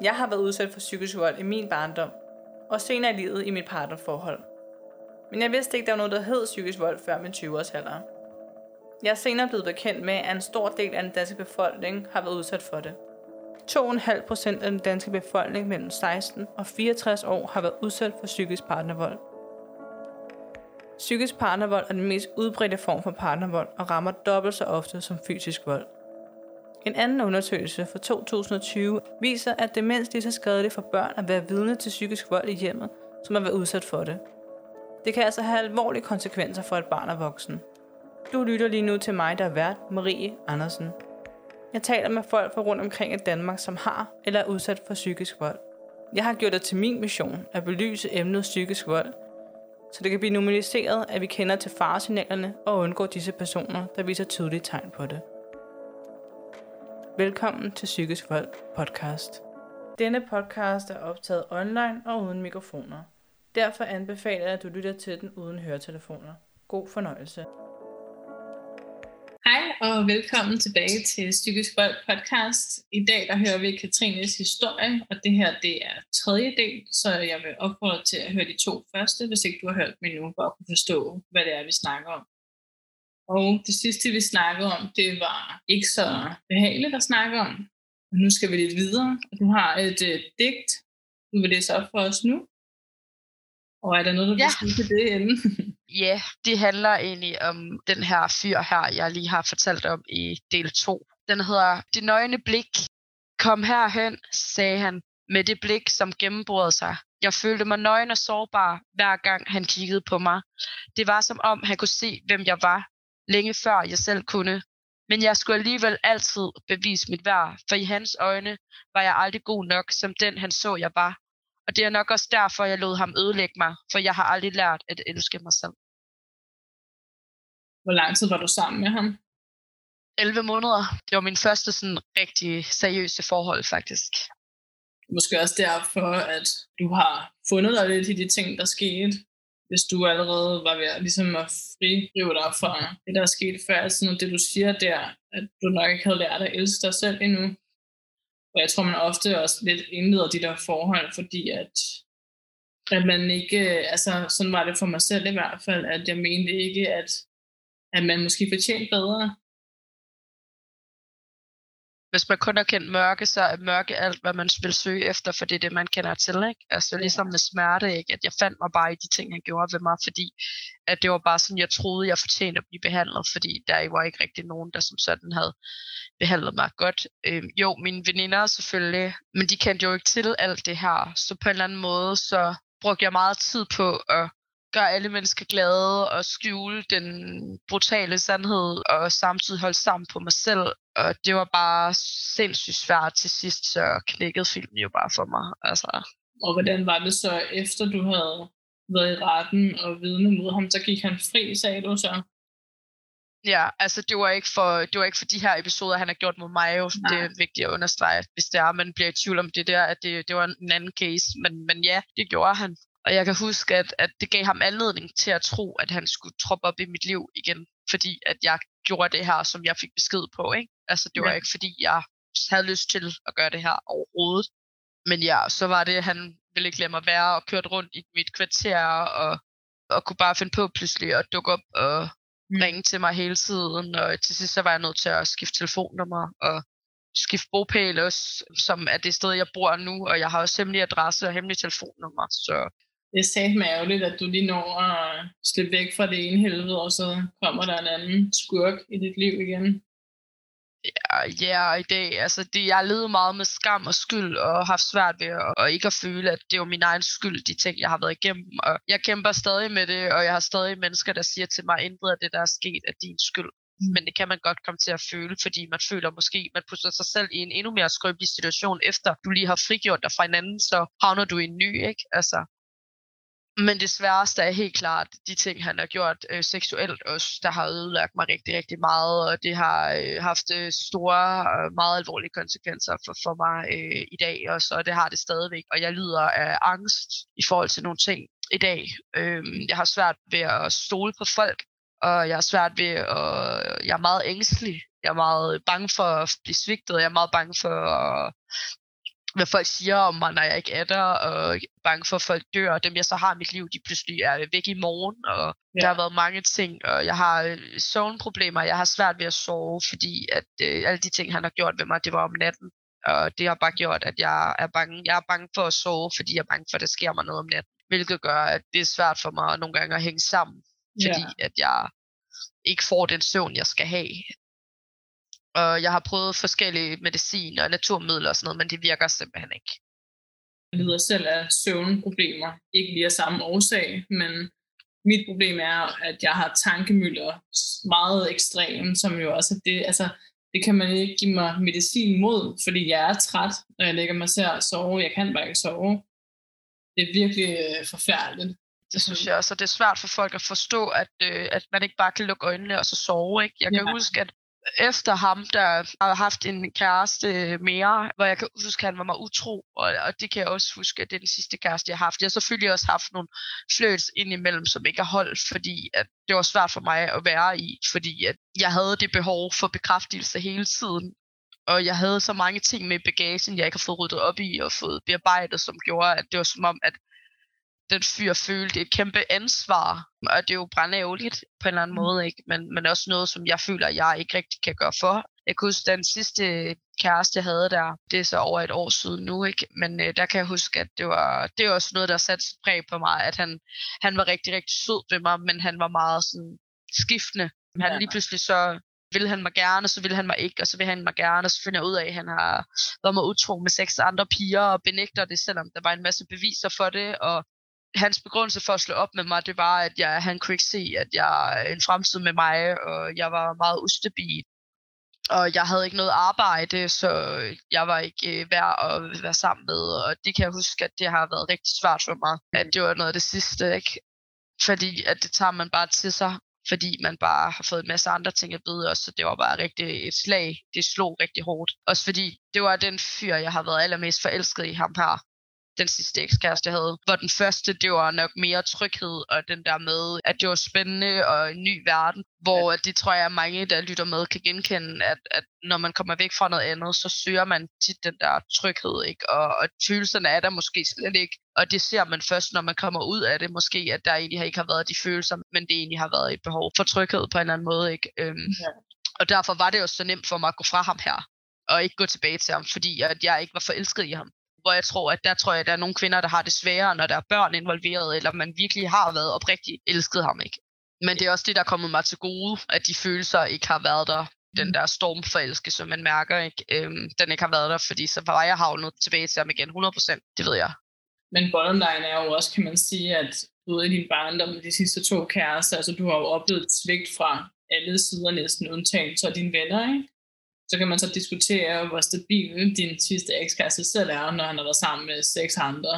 Jeg har været udsat for psykisk vold i min barndom, og senere i livet i mit partnerforhold. Men jeg vidste ikke, der var noget, der hed psykisk vold før min 20-års alder. Jeg er senere blevet bekendt med, at en stor del af den danske befolkning har været udsat for det. 2,5 procent af den danske befolkning mellem 16 og 64 år har været udsat for psykisk partnervold. Psykisk partnervold er den mest udbredte form for partnervold og rammer dobbelt så ofte som fysisk vold. En anden undersøgelse fra 2020 viser, at demens lige så skadeligt for børn at være vidne til psykisk vold i hjemmet, som at være udsat for det. Det kan altså have alvorlige konsekvenser for et barn og voksen. Du lytter lige nu til mig, der er vært, Marie Andersen. Jeg taler med folk fra rundt omkring i Danmark, som har eller er udsat for psykisk vold. Jeg har gjort det til min mission at belyse emnet psykisk vold, så det kan blive normaliseret, at vi kender til faresignalerne og undgår disse personer, der viser tydelige tegn på det. Velkommen til Psykisk Vold podcast. Denne podcast er optaget online og uden mikrofoner. Derfor anbefaler jeg, at du lytter til den uden høretelefoner. God fornøjelse. Hej og velkommen tilbage til Psykisk Vold podcast. I dag der hører vi Katrines historie, og det her det er tredje del, så jeg vil opfordre til at høre de to første, hvis ikke du har hørt dem endnu, for at kunne forstå, hvad det er, vi snakker om. Og det sidste, vi snakkede om, det var ikke så behageligt at snakke om. Og nu skal vi lidt videre, du har et uh, digt, du vil læse op for os nu. Og er der noget, du ja. vil sige til det inden? Ja, det handler egentlig om den her fyr her, jeg lige har fortalt om i del 2. Den hedder Det nøgne blik. Kom herhen, sagde han, med det blik, som gennembrød sig. Jeg følte mig nøgen og sårbar, hver gang han kiggede på mig. Det var som om, han kunne se, hvem jeg var, længe før jeg selv kunne. Men jeg skulle alligevel altid bevise mit værd, for i hans øjne var jeg aldrig god nok, som den han så, jeg var. Og det er nok også derfor, jeg lod ham ødelægge mig, for jeg har aldrig lært at elske mig selv. Hvor lang tid var du sammen med ham? 11 måneder. Det var min første sådan rigtig seriøse forhold, faktisk. Måske også derfor, at du har fundet dig lidt i de ting, der skete. Hvis du allerede var ved at, ligesom at frigive dig fra det, der er sket før. Altså, sådan det, du siger der, at du nok ikke havde lært at elske dig selv endnu. Og jeg tror, man ofte også lidt indleder de der forhold, fordi at, at man ikke, altså sådan var det for mig selv i hvert fald, at jeg mente ikke, at at man måske fortjente bedre. Hvis man kun har kendt mørke, så er mørke alt, hvad man vil søge efter, for det er det, man kender til. Ikke? Altså ligesom med smerte, ikke? at jeg fandt mig bare i de ting, han gjorde ved mig, fordi at det var bare sådan, jeg troede, jeg fortjente at blive behandlet, fordi der var ikke rigtig nogen, der som sådan havde behandlet mig godt. Øhm, jo, mine veninder selvfølgelig, men de kendte jo ikke til alt det her, så på en eller anden måde, så brugte jeg meget tid på at gøre alle mennesker glade og skjule den brutale sandhed og samtidig holde sammen på mig selv. Og det var bare sindssygt svært til sidst, så knækkede filmen jo bare for mig. Altså. Og hvordan var det så, efter du havde været i retten og vidne mod ham, så gik han fri, sagde du så? Ja, altså det var ikke for, det var ikke for de her episoder, han har gjort mod mig. Jo. Det er vigtigt at understrege, hvis det er, man bliver i tvivl om det der, at det, det var en anden case. Men, men ja, det gjorde han. Og jeg kan huske, at, at det gav ham anledning til at tro, at han skulle troppe op i mit liv igen, fordi at jeg gjorde det her, som jeg fik besked på. Ikke? Altså det var ja. ikke, fordi jeg havde lyst til at gøre det her overhovedet. Men ja, så var det, at han ville ikke lade mig være og kørte rundt i mit kvarter og, og kunne bare finde på pludselig at dukke op og mm. ringe til mig hele tiden. Og til sidst så var jeg nødt til at skifte telefonnummer og skifte bopæl også, som er det sted, jeg bor nu. Og jeg har også hemmelig adresse og hemmelig telefonnummer. Så det er sagt med ærgerligt, at du lige når at slippe væk fra det ene helvede, og så kommer der en anden skurk i dit liv igen. Ja, ja i dag, altså det, jeg levet meget med skam og skyld, og haft svært ved at, og ikke at føle, at det var min egen skyld, de ting, jeg har været igennem. Og jeg kæmper stadig med det, og jeg har stadig mennesker, der siger til mig, intet af det, der er sket, er din skyld. Mm. Men det kan man godt komme til at føle, fordi man føler måske, man putter sig selv i en endnu mere skrøbelig situation, efter du lige har frigjort dig fra en anden, så havner du i en ny, ikke? Altså, men det sværeste er helt klart de ting, han har gjort øh, seksuelt også, der har ødelagt mig rigtig, rigtig meget, og det har øh, haft øh, store og meget alvorlige konsekvenser for, for mig øh, i dag også, og det har det stadigvæk, og jeg lider af angst i forhold til nogle ting i dag. Øh, jeg har svært ved at stole på folk, og jeg har svært ved at, jeg er meget ængstelig, jeg er meget bange for at blive svigtet, jeg er meget bange for at hvad folk siger om mig, når jeg ikke er der, og bange for, at folk dør, og dem jeg så har i mit liv, de pludselig er væk i morgen, og ja. der har været mange ting, og jeg har øh, søvnproblemer, jeg har svært ved at sove, fordi at øh, alle de ting, han har gjort ved mig, det var om natten, og det har bare gjort, at jeg er bange. Jeg er bange for at sove, fordi jeg er bange for, at der sker mig noget om natten, hvilket gør, at det er svært for mig nogle gange at hænge sammen, fordi ja. at jeg ikke får den søvn, jeg skal have. Og jeg har prøvet forskellige medicin og naturmidler og sådan noget, men det virker simpelthen ikke. Jeg lider selv af søvnproblemer. Ikke lige af samme årsag, men mit problem er, at jeg har tankemøller meget ekstrem, som jo også er det, altså det kan man ikke give mig medicin mod, fordi jeg er træt, når jeg lægger mig til at sove. Jeg kan bare ikke sove. Det er virkelig øh, forfærdeligt. Det synes jeg også, og det er svært for folk at forstå, at, øh, at man ikke bare kan lukke øjnene og så sove. Ikke? Jeg kan ja. huske, at efter ham, der har haft en kæreste mere, hvor jeg kan huske, at han var mig utro, og, og det kan jeg også huske, at det er den sidste kæreste, jeg har haft. Jeg har selvfølgelig også haft nogle flirts indimellem, som ikke har holdt, fordi at det var svært for mig at være i, fordi at jeg havde det behov for bekræftelse hele tiden, og jeg havde så mange ting med i bagagen, jeg ikke har fået ryddet op i og fået bearbejdet, som gjorde, at det var som om, at den fyr følte et kæmpe ansvar, og det er jo brændævligt på en eller anden mm. måde, ikke? Men, men også noget, som jeg føler, jeg ikke rigtig kan gøre for. Jeg kan huske, den sidste kæreste, jeg havde der, det er så over et år siden nu, ikke? Men øh, der kan jeg huske, at det var, det var også noget, der satte præg på mig, at han, han var rigtig, rigtig sød ved mig, men han var meget sådan skiftende. Han lige pludselig så ville han mig gerne, og så ville han mig ikke, og så vil han mig gerne, og så finder jeg ud af, at han har været mig utro med seks andre piger, og benægter det, selvom der var en masse beviser for det, og hans begrundelse for at slå op med mig, det var, at jeg, han kunne ikke se, at jeg en fremtid med mig, og jeg var meget ustabil. Og jeg havde ikke noget arbejde, så jeg var ikke øh, værd at være sammen med. Og det kan jeg huske, at det har været rigtig svært for mig. At det var noget af det sidste, ikke? Fordi at det tager man bare til sig, fordi man bare har fået en masse andre ting at vide også, så det var bare rigtig et slag. Det slog rigtig hårdt. Også fordi det var den fyr, jeg har været allermest forelsket i ham her den sidste ekskæreste, jeg havde. Hvor den første, det var nok mere tryghed, og den der med, at det var spændende og en ny verden. Hvor ja. det tror jeg, mange, der lytter med, kan genkende, at, at når man kommer væk fra noget andet, så søger man tit den der tryghed, ikke? Og, og følelserne er der måske slet ikke. Og det ser man først, når man kommer ud af det, måske, at der egentlig ikke har været de følelser, men det egentlig har været et behov for tryghed på en eller anden måde, ikke? Øhm, ja. Og derfor var det også så nemt for mig at gå fra ham her og ikke gå tilbage til ham, fordi at jeg ikke var forelsket i ham hvor jeg tror, at der tror jeg, at der er nogle kvinder, der har det sværere, når der er børn involveret, eller man virkelig har været oprigtigt elsket ham, ikke? Men det er også det, der er kommet mig til gode, at de følelser ikke har været der. Den mm. der stormforelske, som man mærker, ikke? Øhm, den ikke har været der, fordi så var jeg havnet tilbage til ham igen 100%. Det ved jeg. Men bottom line er jo også, kan man sige, at ude i din barndom med de sidste to kærester, altså du har jo oplevet svigt fra alle sider næsten, undtagen så dine venner, ikke? Så kan man så diskutere, hvor stabil din sidste ekskæreste selv er, når han har været sammen med seks andre.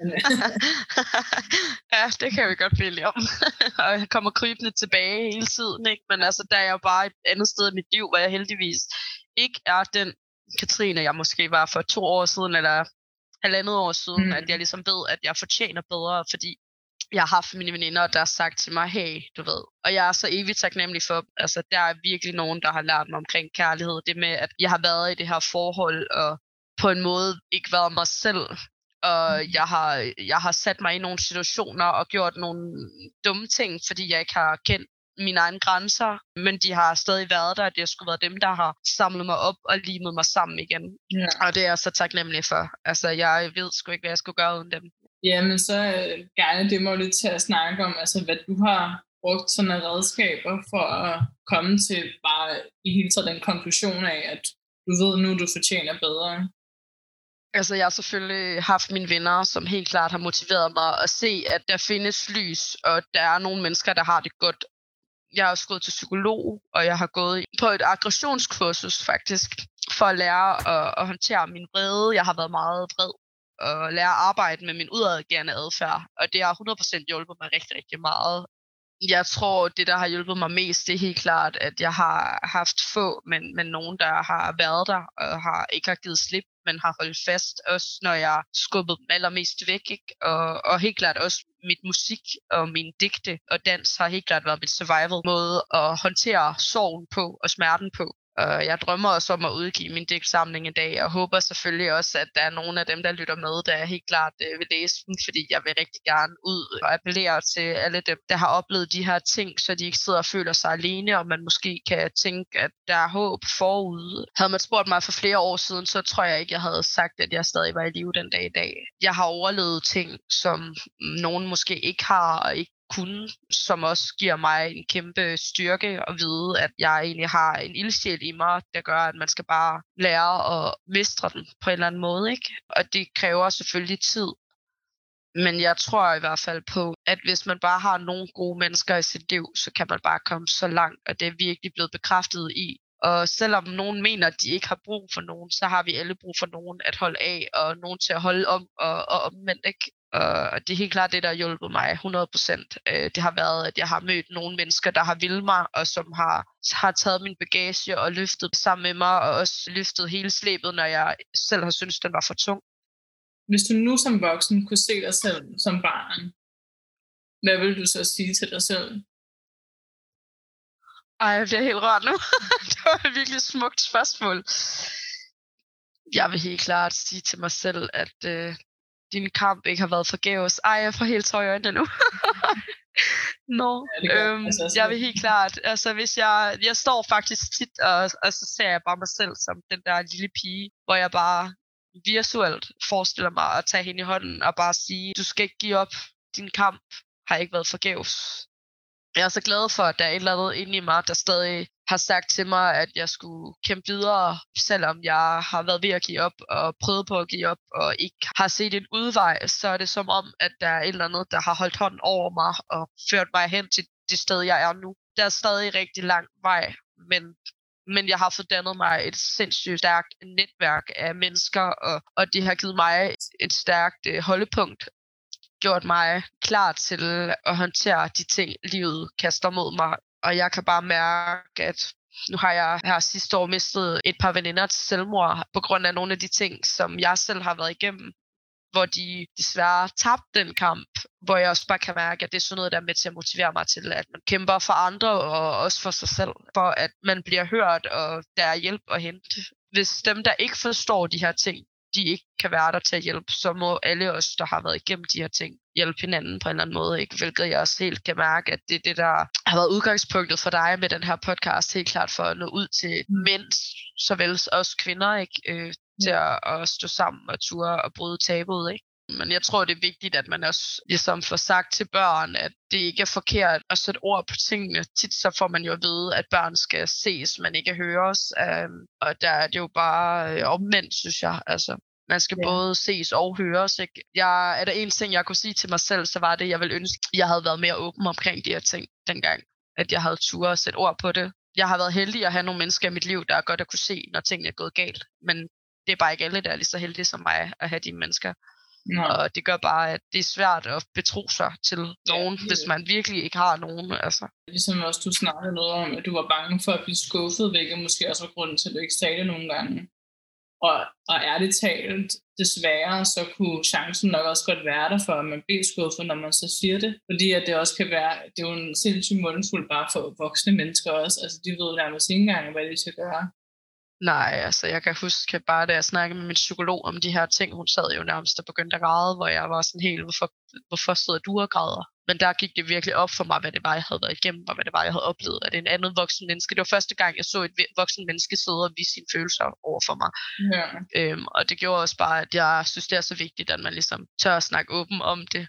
ja, det kan vi godt blive om. og jeg kommer krybende tilbage hele tiden, ikke? Men altså, der er jeg bare et andet sted i mit liv, hvor jeg heldigvis ikke er den Katrine, jeg måske var for to år siden, eller halvandet år siden, mm. at jeg ligesom ved, at jeg fortjener bedre, fordi jeg har haft mine veninder, der har sagt til mig, hey, du ved. Og jeg er så evigt taknemmelig for, altså der er virkelig nogen, der har lært mig omkring kærlighed. Det med, at jeg har været i det her forhold, og på en måde ikke været mig selv. Og mm. jeg har, jeg har sat mig i nogle situationer og gjort nogle dumme ting, fordi jeg ikke har kendt mine egne grænser, men de har stadig været der, det har sgu været dem, der har samlet mig op og limet mig sammen igen. Ja. Og det er jeg så taknemmelig for. Altså, jeg ved sgu ikke, hvad jeg skulle gøre uden dem. Jamen, så øh, gerne det må lidt til at snakke om, altså hvad du har brugt sådan af redskaber for at komme til bare i hele taget den konklusion af, at du ved nu, du fortjener bedre. Altså, jeg har selvfølgelig haft mine venner, som helt klart har motiveret mig at se, at der findes lys, og der er nogle mennesker, der har det godt. Jeg har også gået til psykolog, og jeg har gået på et aggressionskursus faktisk, for at lære at, at håndtere min vrede. Jeg har været meget vred at lære at arbejde med min udadreagerende adfærd, og det har 100% hjulpet mig rigtig, rigtig meget. Jeg tror, det, der har hjulpet mig mest, det er helt klart, at jeg har haft få, men, men nogen, der har været der og har ikke har givet slip, men har holdt fast, også når jeg skubbede dem allermest væk. Ikke? Og, og helt klart også mit musik og min digte og dans har helt klart været mit survival måde at håndtere sorgen på og smerten på. Og jeg drømmer også om at udgive min digtsamling i dag, og håber selvfølgelig også, at der er nogle af dem, der lytter med, der helt klart øh, vil læse den, fordi jeg vil rigtig gerne ud og appellere til alle dem, der har oplevet de her ting, så de ikke sidder og føler sig alene, og man måske kan tænke, at der er håb forud. Havde man spurgt mig for flere år siden, så tror jeg ikke, jeg havde sagt, at jeg stadig var i live den dag i dag. Jeg har overlevet ting, som nogen måske ikke har, og ikke kunne, som også giver mig en kæmpe styrke at vide, at jeg egentlig har en ildsjæl i mig, der gør, at man skal bare lære at mestre den på en eller anden måde. Ikke? Og det kræver selvfølgelig tid. Men jeg tror i hvert fald på, at hvis man bare har nogle gode mennesker i sit liv, så kan man bare komme så langt, og det er virkelig blevet bekræftet i. Og selvom nogen mener, at de ikke har brug for nogen, så har vi alle brug for nogen at holde af, og nogen til at holde om, og, og omvendt ikke. Og det er helt klart det, der har hjulpet mig 100%. Øh, det har været, at jeg har mødt nogle mennesker, der har vildt mig, og som har, har taget min bagage og løftet sammen med mig, og også løftet hele slæbet, når jeg selv har syntes, den var for tung. Hvis du nu som voksen kunne se dig selv som barn, hvad vil du så sige til dig selv? Ej, jeg bliver helt rørt nu. det var et virkelig smukt spørgsmål. Jeg vil helt klart sige til mig selv, at øh, din kamp ikke har været forgæves. Ej, jeg får helt tøj i øjnene nu. Nå, no. ja, øhm, altså, jeg vil helt klart, altså hvis jeg, jeg står faktisk tit, og, og så ser jeg bare mig selv som den der lille pige, hvor jeg bare virtuelt forestiller mig at tage hende i hånden og bare sige, du skal ikke give op, din kamp har ikke været forgæves. Jeg er så glad for, at der er et eller andet inde i mig, der stadig har sagt til mig, at jeg skulle kæmpe videre, selvom jeg har været ved at give op og prøvet på at give op og ikke har set en udvej, så er det som om, at der er et eller andet, der har holdt hånden over mig og ført mig hen til det sted, jeg er nu. Der er stadig rigtig lang vej, men men jeg har fået dannet mig et sindssygt stærkt netværk af mennesker, og, og det har givet mig et stærkt øh, holdepunkt gjort mig klar til at håndtere de ting, livet kaster mod mig. Og jeg kan bare mærke, at nu har jeg her sidste år mistet et par veninder til selvmord på grund af nogle af de ting, som jeg selv har været igennem hvor de desværre tabte den kamp, hvor jeg også bare kan mærke, at det er sådan noget, der er med til at motivere mig til, at man kæmper for andre og også for sig selv, for at man bliver hørt, og der er hjælp at hente. Hvis dem, der ikke forstår de her ting, de ikke kan være der til at hjælpe, så må alle os, der har været igennem de her ting, hjælpe hinanden på en eller anden måde, ikke? hvilket jeg også helt kan mærke, at det er det, der har været udgangspunktet for dig med den her podcast, helt klart for at nå ud til mm. mænd, såvel også kvinder, ikke? Øh, til at, at stå sammen og ture og bryde tabuet. Ikke? Men jeg tror, det er vigtigt, at man også ligesom får sagt til børn, at det ikke er forkert at sætte ord på tingene. Tit så får man jo at vide, at børn skal ses, men ikke høres. Um, og der er det jo bare øh, omvendt, synes jeg. Altså, man skal ja. både ses og høres. Ikke? Jeg, er der en ting, jeg kunne sige til mig selv, så var det, jeg ville ønske, jeg havde været mere åben omkring de her ting dengang. At jeg havde tur at sætte ord på det. Jeg har været heldig at have nogle mennesker i mit liv, der er godt at kunne se, når tingene er gået galt. Men det er bare ikke alle, der er lige så heldige som mig at have de mennesker. Nej. Og det gør bare, at det er svært at betro sig til nogen, ja, hvis man virkelig ikke har nogen. Altså. Ligesom også du snakkede noget om, at du var bange for at blive skuffet, hvilket måske også var grunden til, at du ikke sagde det nogle gange. Og, og ærligt talt, desværre, så kunne chancen nok også godt være der for, at man bliver skuffet, når man så siger det. Fordi at det også kan være, det er jo en sindssyg mundfuld bare for voksne mennesker også. Altså de ved nærmest ikke engang, hvad de skal gøre. Nej, altså jeg kan huske bare, da jeg snakkede med min psykolog om de her ting, hun sad jo nærmest og begyndte at græde, hvor jeg var sådan helt, hvorfor, hvorfor sidder du og græder? Men der gik det virkelig op for mig, hvad det var, jeg havde været igennem, og hvad det var, jeg havde oplevet, at en andet voksen menneske, det var første gang, jeg så et voksen menneske sidde og vise sine følelser over for mig. Ja. Øhm, og det gjorde også bare, at jeg synes, det er så vigtigt, at man ligesom tør at snakke åben om det.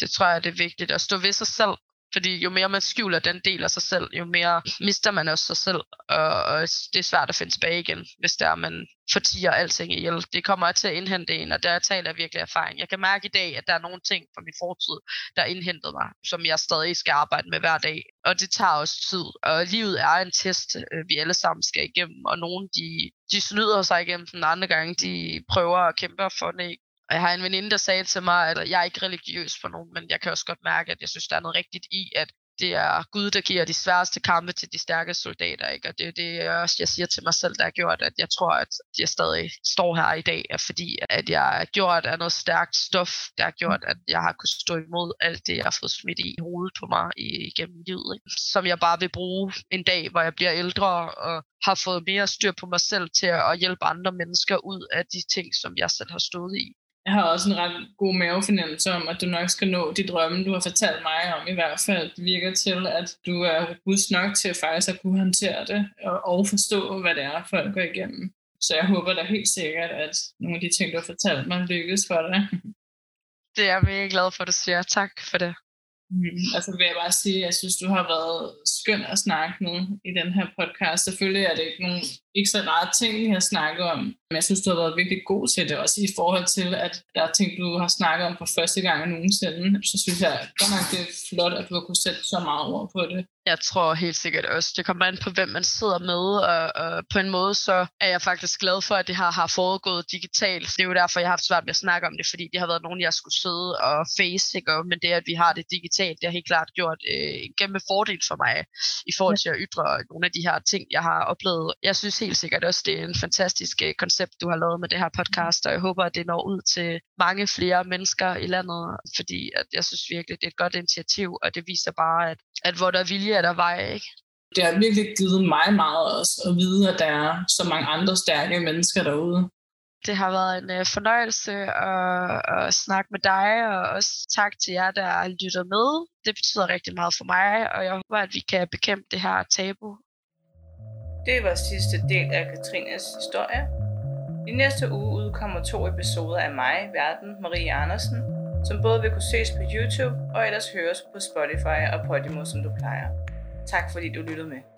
Det tror jeg, det er vigtigt at stå ved sig selv, fordi jo mere man skjuler den del af sig selv, jo mere mister man også sig selv, og, det er svært at finde tilbage igen, hvis der man fortiger alting ihjel. Det kommer til at indhente en, og der taler jeg virkelig erfaring. Jeg kan mærke i dag, at der er nogle ting fra min fortid, der indhentede mig, som jeg stadig skal arbejde med hver dag. Og det tager også tid, og livet er en test, øh, vi alle sammen skal igennem, og nogle de, de snyder sig igennem den andre gang, de prøver at kæmpe for det, og jeg har en veninde, der sagde til mig, at jeg er ikke religiøs for nogen, men jeg kan også godt mærke, at jeg synes, der er noget rigtigt i, at det er Gud, der giver de sværeste kampe til de stærke soldater, ikke? Og det er det, også jeg siger til mig selv, der har gjort, at jeg tror, at jeg stadig står her i dag, er fordi at jeg er gjort af noget stærkt stof, der har gjort, at jeg har kunnet stå imod alt det, jeg har fået smidt i hovedet på mig igennem livet, ikke? som jeg bare vil bruge en dag, hvor jeg bliver ældre og har fået mere styr på mig selv til at hjælpe andre mennesker ud af de ting, som jeg selv har stået i jeg har også en ret god mavefornemmelse om, at du nok skal nå de drømme, du har fortalt mig om i hvert fald. Det virker til, at du er robust nok til faktisk at kunne håndtere det og, og forstå, hvad det er, folk går igennem. Så jeg håber da helt sikkert, at nogle af de ting, du har fortalt mig, lykkes for dig. Det er jeg mega glad for, at du siger. Tak for det. Mm, altså vil jeg bare sige, at jeg synes, du har været skøn at snakke med i den her podcast. Selvfølgelig er det ikke nogen ikke så rare ting, vi har snakket om. Men jeg synes, du har været virkelig god til det, også i forhold til, at der er ting, du har snakket om for første gang nogensinde. Så synes jeg godt nok, det er flot, at du har kunnet sætte så meget ord på det. Jeg tror helt sikkert også, det kommer an på, hvem man sidder med, og, og på en måde så er jeg faktisk glad for, at det her har foregået digitalt. Det er jo derfor, jeg har haft svært ved at snakke om det, fordi det har været nogen, jeg skulle sidde og face, ikke? men det, at vi har det digitalt, det har helt klart gjort øh, en kæmpe fordel for mig i forhold til at ytre nogle af de her ting, jeg har oplevet. Jeg synes helt sikkert også, det er en fantastisk øh, koncept, du har lavet med det her podcast, og jeg håber, at det når ud til mange flere mennesker i landet, fordi at jeg synes virkelig, det er et godt initiativ, og det viser bare, at, at hvor der er vilje, er der vej, ikke? Det har virkelig givet mig meget også at vide, at der er så mange andre stærke mennesker derude. Det har været en uh, fornøjelse at, at snakke med dig, og også tak til jer, der lytter med. Det betyder rigtig meget for mig, og jeg håber, at vi kan bekæmpe det her tabu det var sidste del af Katrines historie. I næste uge udkommer to episoder af mig, Verden Marie Andersen, som både vil kunne ses på YouTube og ellers høres på Spotify og Podimo, som du plejer. Tak fordi du lyttede med.